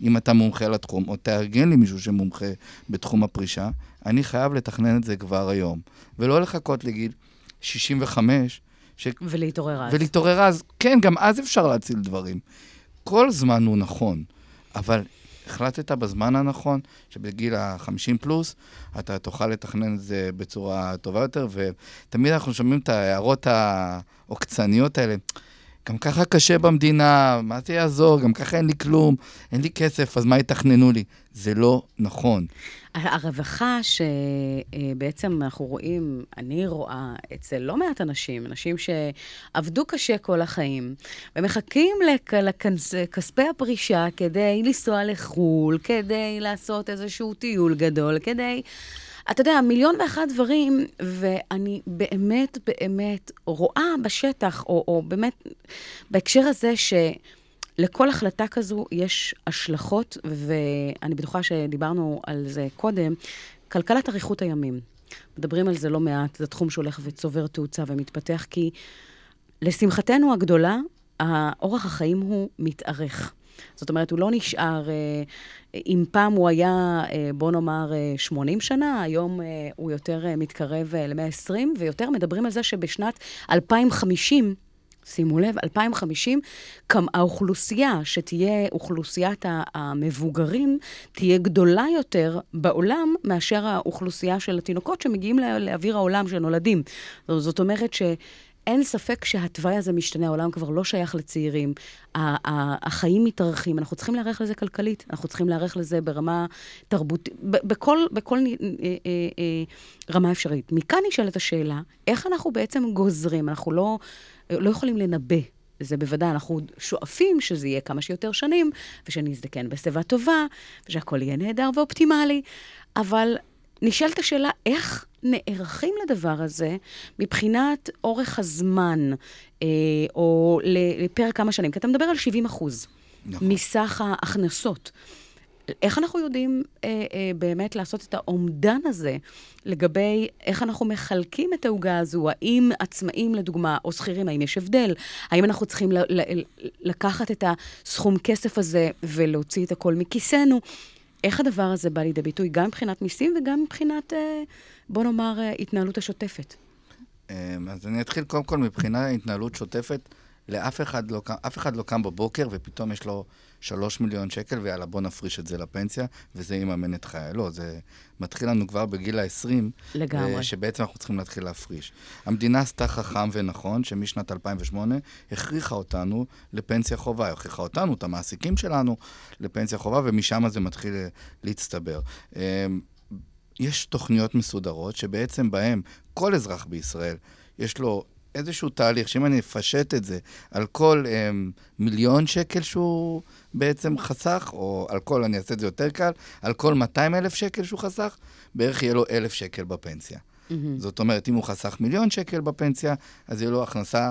אם אתה מומחה לתחום, או תארגן לי מישהו שמומחה בתחום הפרישה, אני חייב לתכנן את זה כבר היום. ולא לחכות לגיל 65, ש... ולהתעורר אז. ולהתעורר אז. כן, גם אז אפשר להציל דברים. כל זמן הוא נכון, אבל החלטת בזמן הנכון, שבגיל ה-50 פלוס, אתה תוכל לתכנן את זה בצורה טובה יותר, ותמיד אנחנו שומעים את ההערות העוקצניות האלה. גם ככה קשה במדינה, מה זה יעזור? גם ככה אין לי כלום, אין לי כסף, אז מה יתכננו לי? זה לא נכון. הרווחה שבעצם אנחנו רואים, אני רואה אצל לא מעט אנשים, אנשים שעבדו קשה כל החיים, ומחכים לכ- לכספי הפרישה כדי לנסוע לחו"ל, כדי לעשות איזשהו טיול גדול, כדי... אתה יודע, מיליון ואחת דברים, ואני באמת, באמת רואה בשטח, או, או באמת, בהקשר הזה, שלכל החלטה כזו יש השלכות, ואני בטוחה שדיברנו על זה קודם, כלכלת אריכות הימים. מדברים על זה לא מעט, זה תחום שהולך וצובר תאוצה ומתפתח, כי לשמחתנו הגדולה, אורח החיים הוא מתארך. זאת אומרת, הוא לא נשאר, אה, אם פעם הוא היה, אה, בוא נאמר, אה, 80 שנה, היום אה, הוא יותר אה, מתקרב אה, ל-120, ויותר מדברים על זה שבשנת 2050, שימו לב, 2050, כם- האוכלוסייה שתהיה, אוכלוסיית המבוגרים, תהיה גדולה יותר בעולם מאשר האוכלוסייה של התינוקות שמגיעים לאוויר העולם שנולדים. זאת אומרת ש... אין ספק שהתוואי הזה משתנה, העולם כבר לא שייך לצעירים, החיים מתארחים, אנחנו צריכים להיערך לזה כלכלית, אנחנו צריכים להיערך לזה ברמה תרבותית, בכל, בכל אה, אה, אה, רמה אפשרית. מכאן נשאלת השאלה, איך אנחנו בעצם גוזרים, אנחנו לא, לא יכולים לנבא. זה בוודאי, אנחנו שואפים שזה יהיה כמה שיותר שנים, ושנזדקן בשיבה טובה, ושהכול יהיה נהדר ואופטימלי, אבל נשאלת השאלה, איך נערכים לדבר הזה מבחינת אורך הזמן, אה, או לפרק כמה שנים? כי אתה מדבר על 70 אחוז נכון. מסך ההכנסות. איך אנחנו יודעים אה, אה, באמת לעשות את האומדן הזה לגבי איך אנחנו מחלקים את העוגה הזו? האם עצמאים, לדוגמה, או שכירים, האם יש הבדל? האם אנחנו צריכים ל- ל- לקחת את הסכום כסף הזה ולהוציא את הכל מכיסנו? איך הדבר הזה בא לידי ביטוי, גם מבחינת מיסים וגם מבחינת, אה, בוא נאמר, אה, התנהלות השוטפת? אמ, אז אני אתחיל קודם כל מבחינה התנהלות שוטפת. לאף אחד לא אחד לא קם בבוקר ופתאום יש לו שלוש מיליון שקל ויאללה בוא נפריש את זה לפנסיה וזה יממן את חיי. לא, זה מתחיל לנו כבר בגיל ה-20. לגמרי. אה, שבעצם אנחנו צריכים להתחיל להפריש. המדינה עשתה חכם ונכון, שמשנת 2008 הכריחה אותנו לפנסיה חובה. הכריחה אותנו, את המעסיקים שלנו, לפנסיה חובה, ומשם זה מתחיל אה, להצטבר. אמ, יש תוכניות מסודרות שבעצם בהן כל אזרח בישראל, יש לו איזשהו תהליך, שאם אני אפשט את זה על כל um, מיליון שקל שהוא בעצם חסך, או על כל, אני אעשה את זה יותר קל, על כל 200 אלף שקל שהוא חסך, בערך יהיה לו אלף שקל בפנסיה. מהמם. זאת אומרת, אם הוא חסך מיליון שקל בפנסיה, אז יהיה לו הכנסה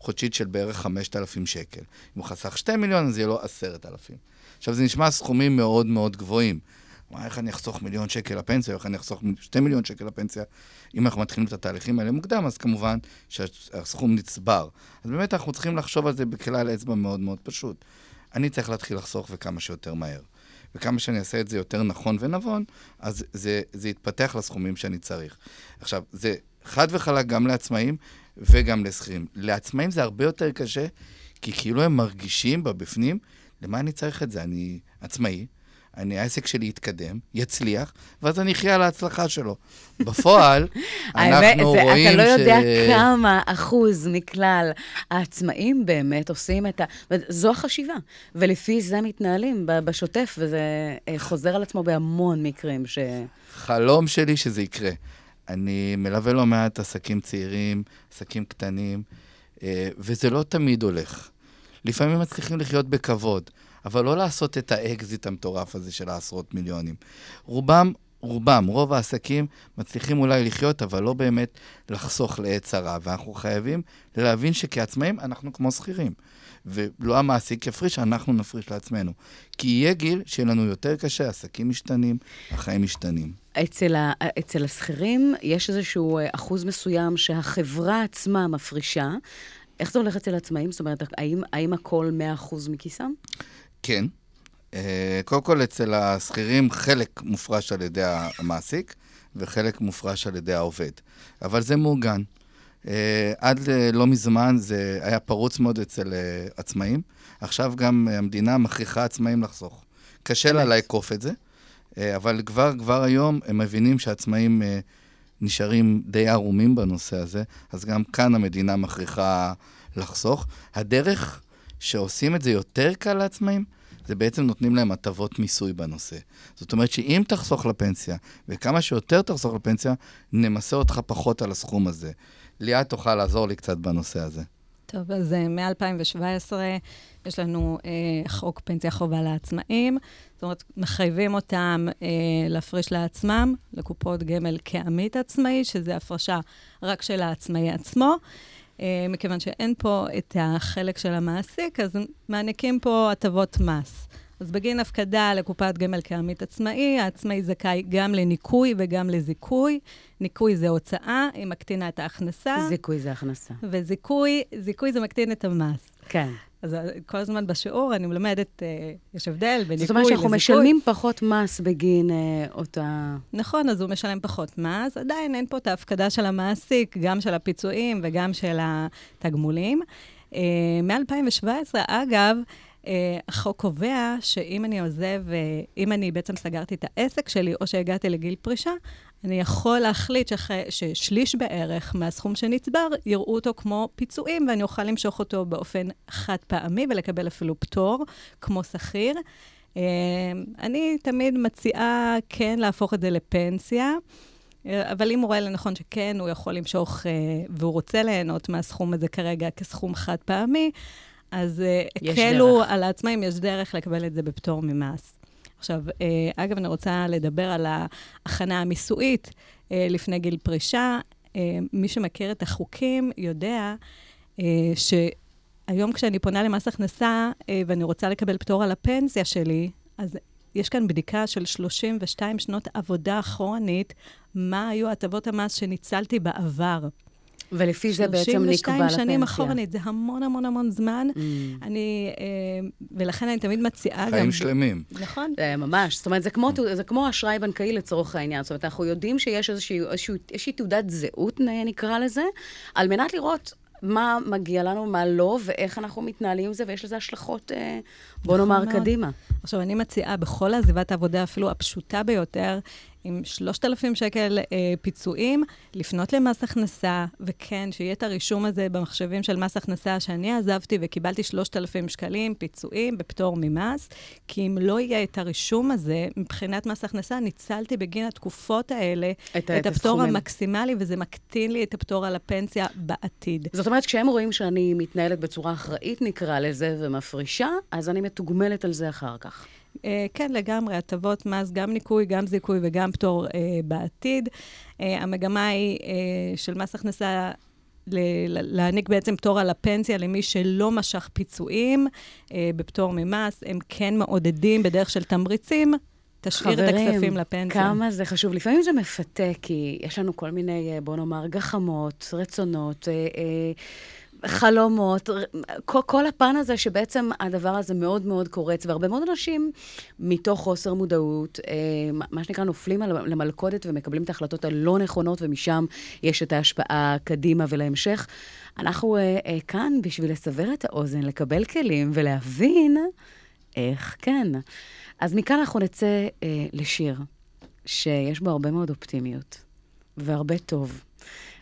חודשית של בערך 5,000 שקל. אם הוא חסך 2 מיליון, אז יהיה לו 10,000. עכשיו, זה נשמע סכומים מאוד מאוד גבוהים. מה, איך אני אחסוך מיליון שקל לפנסיה, איך אני אחסוך שתי מיליון שקל לפנסיה? אם אנחנו מתחילים את התהליכים האלה מוקדם, אז כמובן שהסכום נצבר. אז באמת אנחנו צריכים לחשוב על זה בכלל אצבע מאוד מאוד פשוט. אני צריך להתחיל לחסוך וכמה שיותר מהר. וכמה שאני אעשה את זה יותר נכון ונבון, אז זה, זה יתפתח לסכומים שאני צריך. עכשיו, זה חד וחלק גם לעצמאים וגם לשכירים. לעצמאים זה הרבה יותר קשה, כי כאילו הם מרגישים בבפנים, למה אני צריך את זה? אני עצמאי, אני, העסק שלי יתקדם, יצליח, ואז אני אחיה על ההצלחה שלו. בפועל, אנחנו זה, רואים אתה לא יודע ש... כמה אחוז מכלל העצמאים באמת עושים את ה... זו החשיבה, ולפי זה מתנהלים בשוטף, וזה אה, חוזר על עצמו בהמון מקרים ש... חלום שלי שזה יקרה. אני מלווה לא מעט עסקים צעירים, עסקים קטנים, אה, וזה לא תמיד הולך. לפעמים מצליחים לחיות בכבוד, אבל לא לעשות את האקזיט המטורף הזה של העשרות מיליונים. רובם, רובם, רוב העסקים מצליחים אולי לחיות, אבל לא באמת לחסוך לעת צרה. ואנחנו חייבים להבין שכעצמאים אנחנו כמו שכירים. ולא המעסיק יפריש, אנחנו נפריש לעצמנו. כי יהיה גיל שיהיה לנו יותר קשה, עסקים משתנים, החיים משתנים. אצל, ה, אצל השכירים יש איזשהו אה, אחוז מסוים שהחברה עצמה מפרישה. איך זה הולך אצל העצמאים? זאת אומרת, האם, האם הכל 100% מכיסם? כן. אה, קודם כל, אצל השכירים חלק מופרש על ידי המעסיק וחלק מופרש על ידי העובד. אבל זה מעוגן. אה, עד אה, לא מזמן זה היה פרוץ מאוד אצל עצמאים. עכשיו גם המדינה מכריחה עצמאים לחסוך. קשה לה לאכוף את זה, אבל כבר, כבר היום הם מבינים שעצמאים נשארים די ערומים בנושא הזה, אז גם כאן המדינה מכריחה לחסוך. הדרך שעושים את זה יותר קל לעצמאים, זה בעצם נותנים להם הטבות מיסוי בנושא. זאת אומרת שאם תחסוך לפנסיה, וכמה שיותר תחסוך לפנסיה, נמסה אותך פחות על הסכום הזה. ליאת תוכל לעזור לי קצת בנושא הזה. טוב, אז אה, מ-2017 יש לנו אה, חוק פנסיה חובה לעצמאים. זאת אומרת, מחייבים אותם אה, להפריש לעצמם, לקופות גמל כעמית עצמאי, שזה הפרשה רק של העצמאי עצמו. אה, מכיוון שאין פה את החלק של המעסיק, אז מעניקים פה הטבות מס. אז בגין הפקדה לקופת גמל כעמית עצמאי, העצמאי זכאי גם לניכוי וגם לזיכוי. ניכוי זה הוצאה, היא מקטינה את ההכנסה. זיכוי זה הכנסה. וזיכוי, זיכוי זה מקטין את המס. כן. אז אה, כל הזמן בשיעור אני מלמדת, אה, יש הבדל בין ניכוי לזיכוי. זאת אומרת שאנחנו משלמים פחות מס בגין אה, אותה... נכון, אז הוא משלם פחות מס, עדיין אין פה את ההפקדה של המעסיק, גם של הפיצויים וגם של התגמולים. אה, מ-2017, אגב, החוק קובע שאם אני עוזב, אה, אם אני בעצם סגרתי את העסק שלי, או שהגעתי לגיל פרישה, אני יכול להחליט שח... ששליש בערך מהסכום שנצבר, יראו אותו כמו פיצויים, ואני אוכל למשוך אותו באופן חד פעמי ולקבל אפילו פטור, כמו שכיר. אה, אני תמיד מציעה כן להפוך את זה לפנסיה. אה, אבל אם הוא רואה לנכון שכן, הוא יכול למשוך, אה, והוא רוצה ליהנות מהסכום הזה כרגע כסכום חד פעמי, אז הקלו על העצמאים, יש דרך לקבל את זה בפטור ממס. עכשיו, אה, אגב, אני רוצה לדבר על ההכנה המיסויית אה, לפני גיל פרישה. אה, מי שמכיר את החוקים יודע שהיום כשאני פונה למס הכנסה ואני רוצה לקבל פטור על הפנסיה שלי, אז יש כאן בדיקה של 32 שנות עבודה אחורנית, מה היו הטבות המס שניצלתי בעבר. ולפי זה בעצם נקבע לפנסיה. 32 שנים אחורנית, זה המון המון המון זמן. Mm. אני, אה, ולכן אני תמיד מציעה חיים גם... חיים שלמים. נכון. זה ממש, זאת אומרת, זה כמו, זה כמו אשראי בנקאי לצורך העניין. זאת אומרת, אנחנו יודעים שיש איזושהי, איזושהי, איזושהי תעודת זהות, נקרא לזה, על מנת לראות מה מגיע לנו, מה לא, ואיך אנחנו מתנהלים עם זה, ויש לזה השלכות, אה, בוא נאמר, מאוד. קדימה. עכשיו, אני מציעה בכל עזיבת העבודה, אפילו הפשוטה ביותר, עם 3,000 שקל אה, פיצויים, לפנות למס הכנסה, וכן, שיהיה את הרישום הזה במחשבים של מס הכנסה, שאני עזבתי וקיבלתי 3,000 שקלים פיצויים בפטור ממס, כי אם לא יהיה את הרישום הזה, מבחינת מס הכנסה, ניצלתי בגין התקופות האלה את, את הפטור הסכומים. המקסימלי, וזה מקטין לי את הפטור על הפנסיה בעתיד. זאת אומרת, כשהם רואים שאני מתנהלת בצורה אחראית, נקרא לזה, ומפרישה, אז אני מתוגמלת על זה אחר כך. Uh, כן, לגמרי, הטבות מס, גם ניכוי, גם זיכוי וגם פטור uh, בעתיד. Uh, המגמה היא uh, של מס הכנסה להעניק בעצם פטור על הפנסיה למי שלא משך פיצויים uh, בפטור ממס. הם כן מעודדים בדרך של תמריצים. תשאיר את הכספים לפנסיה. כמה זה חשוב. לפעמים זה מפתה, כי יש לנו כל מיני, בוא נאמר, גחמות, רצונות. אה, אה, חלומות, כל, כל הפן הזה שבעצם הדבר הזה מאוד מאוד קורץ, והרבה מאוד אנשים מתוך חוסר מודעות, אה, מה שנקרא, נופלים למלכודת ומקבלים את ההחלטות הלא נכונות, ומשם יש את ההשפעה קדימה ולהמשך. אנחנו אה, אה, כאן בשביל לסבר את האוזן, לקבל כלים ולהבין איך כן. אז מכאן אנחנו נצא לשיר שיש בו הרבה מאוד אופטימיות והרבה טוב.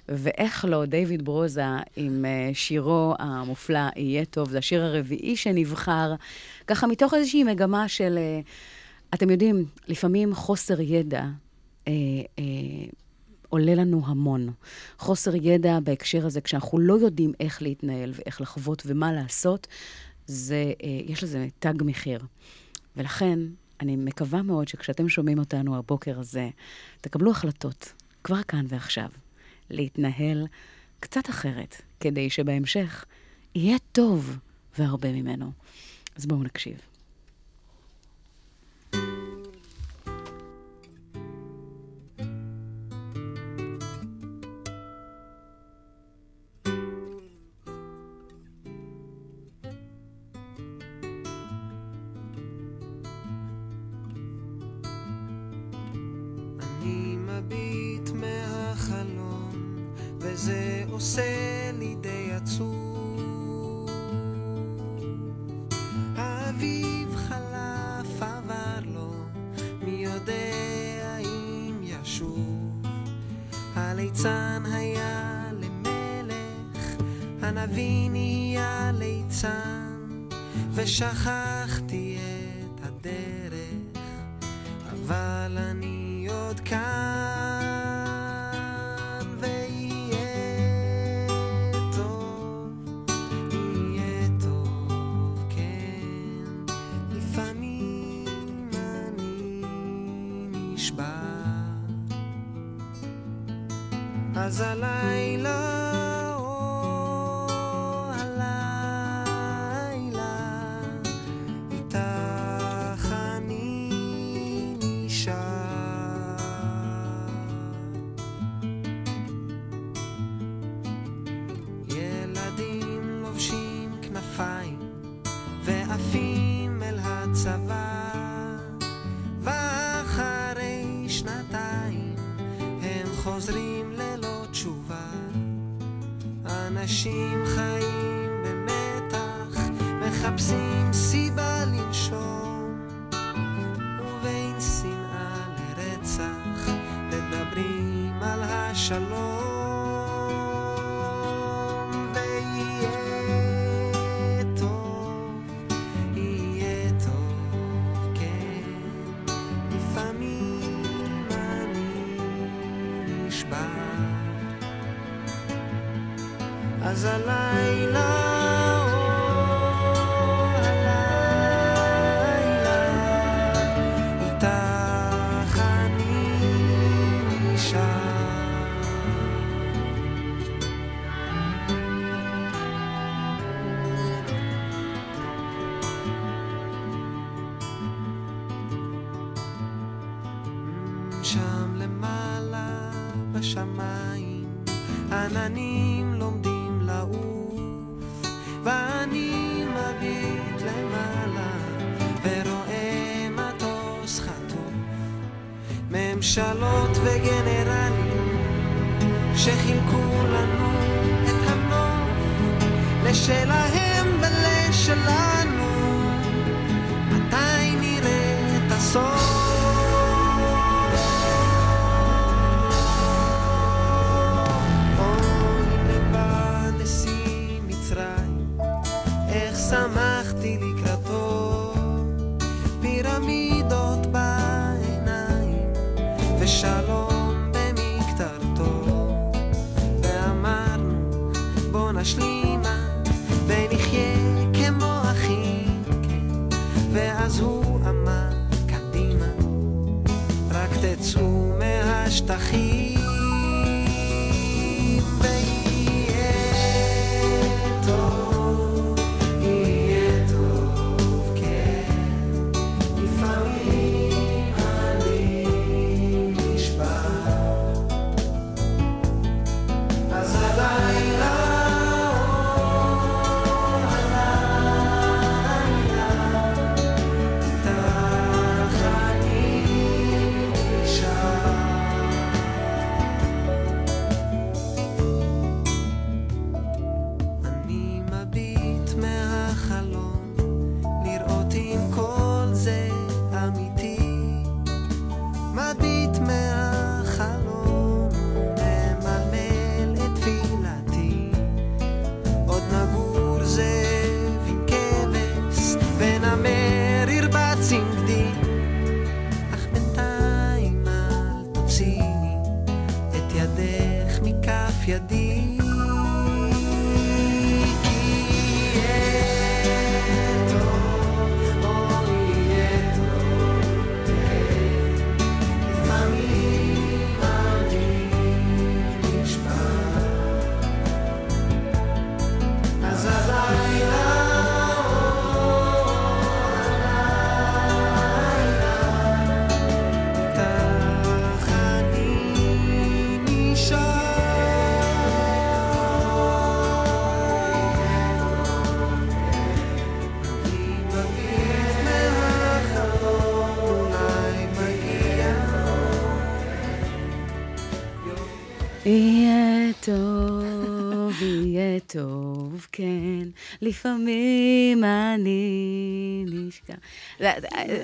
ואיך לא, דיוויד ברוזה עם uh, שירו המופלא, יהיה טוב, זה השיר הרביעי שנבחר, ככה מתוך איזושהי מגמה של, uh, אתם יודעים, לפעמים חוסר ידע uh, uh, עולה לנו המון. חוסר ידע בהקשר הזה, כשאנחנו לא יודעים איך להתנהל ואיך לחוות ומה לעשות, זה, uh, יש לזה תג מחיר. ולכן, אני מקווה מאוד שכשאתם שומעים אותנו הבוקר הזה, תקבלו החלטות, כבר כאן ועכשיו. להתנהל קצת אחרת, כדי שבהמשך יהיה טוב והרבה ממנו. אז בואו נקשיב. אנשים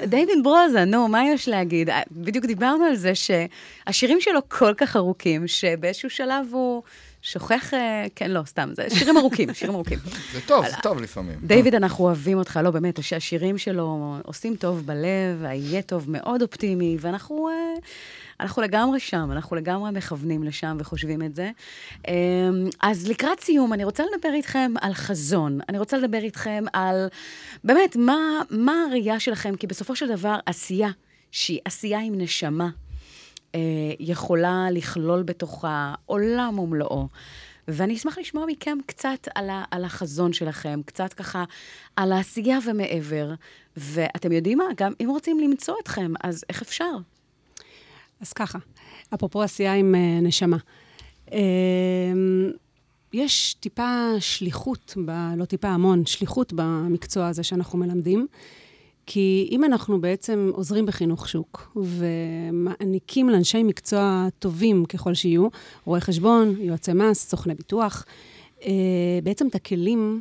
דיוויד ברוזה, נו, מה יש להגיד? בדיוק דיברנו על זה שהשירים שלו כל כך ארוכים, שבאיזשהו שלב הוא שוכח, אה, כן, לא, סתם, זה שירים ארוכים, שירים ארוכים. זה טוב, זה טוב לפעמים. דיוויד, אנחנו אוהבים אותך, לא, באמת, הש- השירים שלו עושים טוב בלב, היהיה טוב מאוד אופטימי, ואנחנו אה, אנחנו לגמרי שם, אנחנו לגמרי מכוונים לשם וחושבים את זה. אה, אז לקראת סיום, אני רוצה לדבר איתכם על חזון. אני רוצה לדבר איתכם על, באמת, מה, מה הראייה שלכם, כי בסופו של דבר, עשייה, שהיא עשייה עם נשמה, אה, יכולה לכלול בתוכה עולם ומלואו. ואני אשמח לשמוע מכם קצת על, ה, על החזון שלכם, קצת ככה על העשייה ומעבר. ואתם יודעים מה? גם אם רוצים למצוא אתכם, אז איך אפשר? אז ככה, אפרופו עשייה עם uh, נשמה. Uh, יש טיפה שליחות, ב, לא טיפה, המון שליחות במקצוע הזה שאנחנו מלמדים. כי אם אנחנו בעצם עוזרים בחינוך שוק ומעניקים לאנשי מקצוע טובים ככל שיהיו, רואי חשבון, יועצי מס, סוכני ביטוח, אה, בעצם את הכלים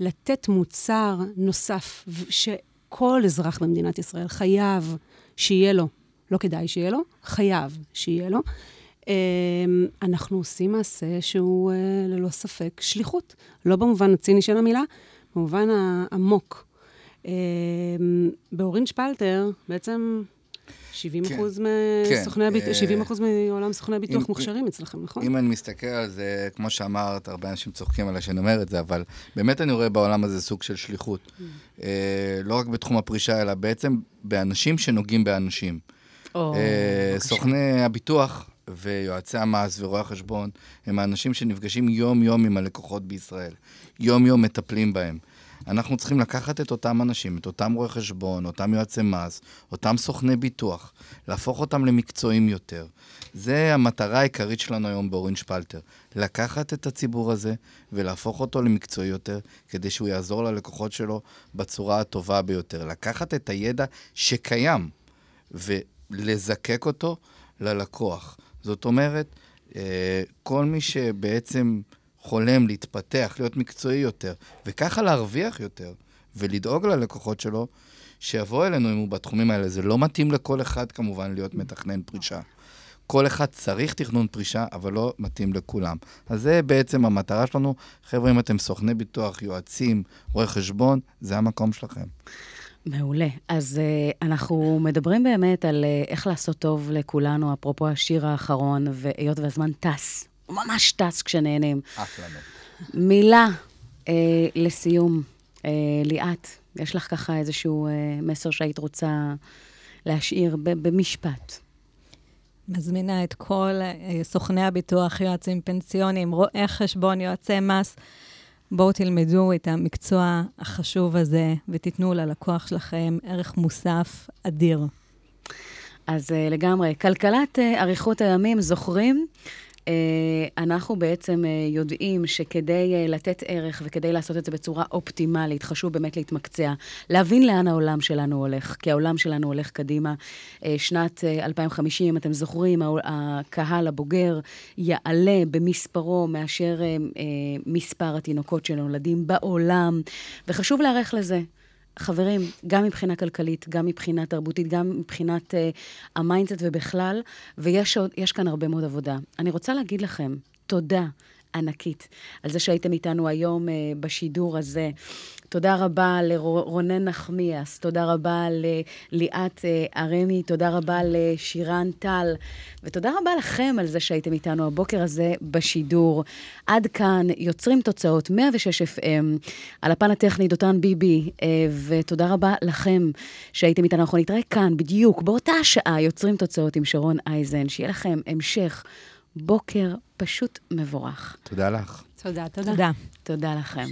לתת מוצר נוסף שכל אזרח במדינת ישראל חייב שיהיה לו, לא כדאי שיהיה לו, חייב שיהיה לו. אה, אנחנו עושים מעשה שהוא אה, ללא ספק שליחות. לא במובן הציני של המילה, במובן העמוק. אה, באורין שפלטר, בעצם 70 כן, אחוז כן, מסוכני הביטוח, אה, 70 אחוז מעולם סוכני הביטוח מוכשרים אצלכם, נכון? אם אני מסתכל על זה, כמו שאמרת, הרבה אנשים צוחקים עליי שאני אומר את זה, אבל באמת אני רואה בעולם הזה סוג של שליחות. אה, לא רק בתחום הפרישה, אלא בעצם באנשים שנוגעים באנשים. אה. סוכני הביטוח ויועצי המס ורואי החשבון הם האנשים שנפגשים יום-יום עם הלקוחות בישראל. יום-יום מטפלים בהם. אנחנו צריכים לקחת את אותם אנשים, את אותם רואי חשבון, אותם יועצי מס, אותם סוכני ביטוח, להפוך אותם למקצועיים יותר. זה המטרה העיקרית שלנו היום באורין שפלטר. לקחת את הציבור הזה ולהפוך אותו למקצועי יותר, כדי שהוא יעזור ללקוחות שלו בצורה הטובה ביותר. לקחת את הידע שקיים ולזקק אותו ללקוח. זאת אומרת, אה, כל מי שבעצם חולם להתפתח, להיות מקצועי יותר, וככה להרוויח יותר, ולדאוג ללקוחות שלו, שיבוא אלינו אם הוא בתחומים האלה. זה לא מתאים לכל אחד כמובן להיות מתכנן פרישה. כל אחד צריך תכנון פרישה, אבל לא מתאים לכולם. אז זה בעצם המטרה שלנו. חבר'ה, אם אתם סוכני ביטוח, יועצים, רואי חשבון, זה המקום שלכם. מעולה. אז uh, אנחנו מדברים באמת על uh, איך לעשות טוב לכולנו, אפרופו השיר האחרון, והיות והזמן טס, הוא ממש טס כשנהנים. לנו. מילה uh, לסיום. Uh, ליאת, יש לך ככה איזשהו uh, מסר שהיית רוצה להשאיר ב- במשפט. מזמינה את כל אה, סוכני הביטוח, יועצים פנסיוניים, רואי חשבון, יועצי מס. בואו תלמדו את המקצוע החשוב הזה ותיתנו ללקוח שלכם ערך מוסף אדיר. אז uh, לגמרי. כלכלת uh, אריכות הימים, זוכרים? Uh, אנחנו בעצם uh, יודעים שכדי uh, לתת ערך וכדי לעשות את זה בצורה אופטימלית, חשוב באמת להתמקצע, להבין לאן העולם שלנו הולך, כי העולם שלנו הולך קדימה. שנת uh, 2050, אתם זוכרים, הקהל הבוגר יעלה במספרו מאשר מספר התינוקות שנולדים בעולם, וחשוב להיערך לזה. חברים, גם מבחינה כלכלית, גם מבחינה תרבותית, גם מבחינת uh, ה mindset ובכלל, ויש עוד, כאן הרבה מאוד עבודה. אני רוצה להגיד לכם תודה ענקית על זה שהייתם איתנו היום uh, בשידור הזה. תודה רבה לרונן נחמיאס, תודה רבה לליאת ארמי, תודה רבה לשירן טל, ותודה רבה לכם על זה שהייתם איתנו הבוקר הזה בשידור. עד כאן יוצרים תוצאות 106 FM, על הפן הטכני דותן ביבי, אה, ותודה רבה לכם שהייתם איתנו. אנחנו נתראה כאן בדיוק באותה השעה, יוצרים תוצאות עם שרון אייזן. שיהיה לכם המשך בוקר פשוט מבורך. תודה לך. תודה, תודה. תודה. תודה לכם.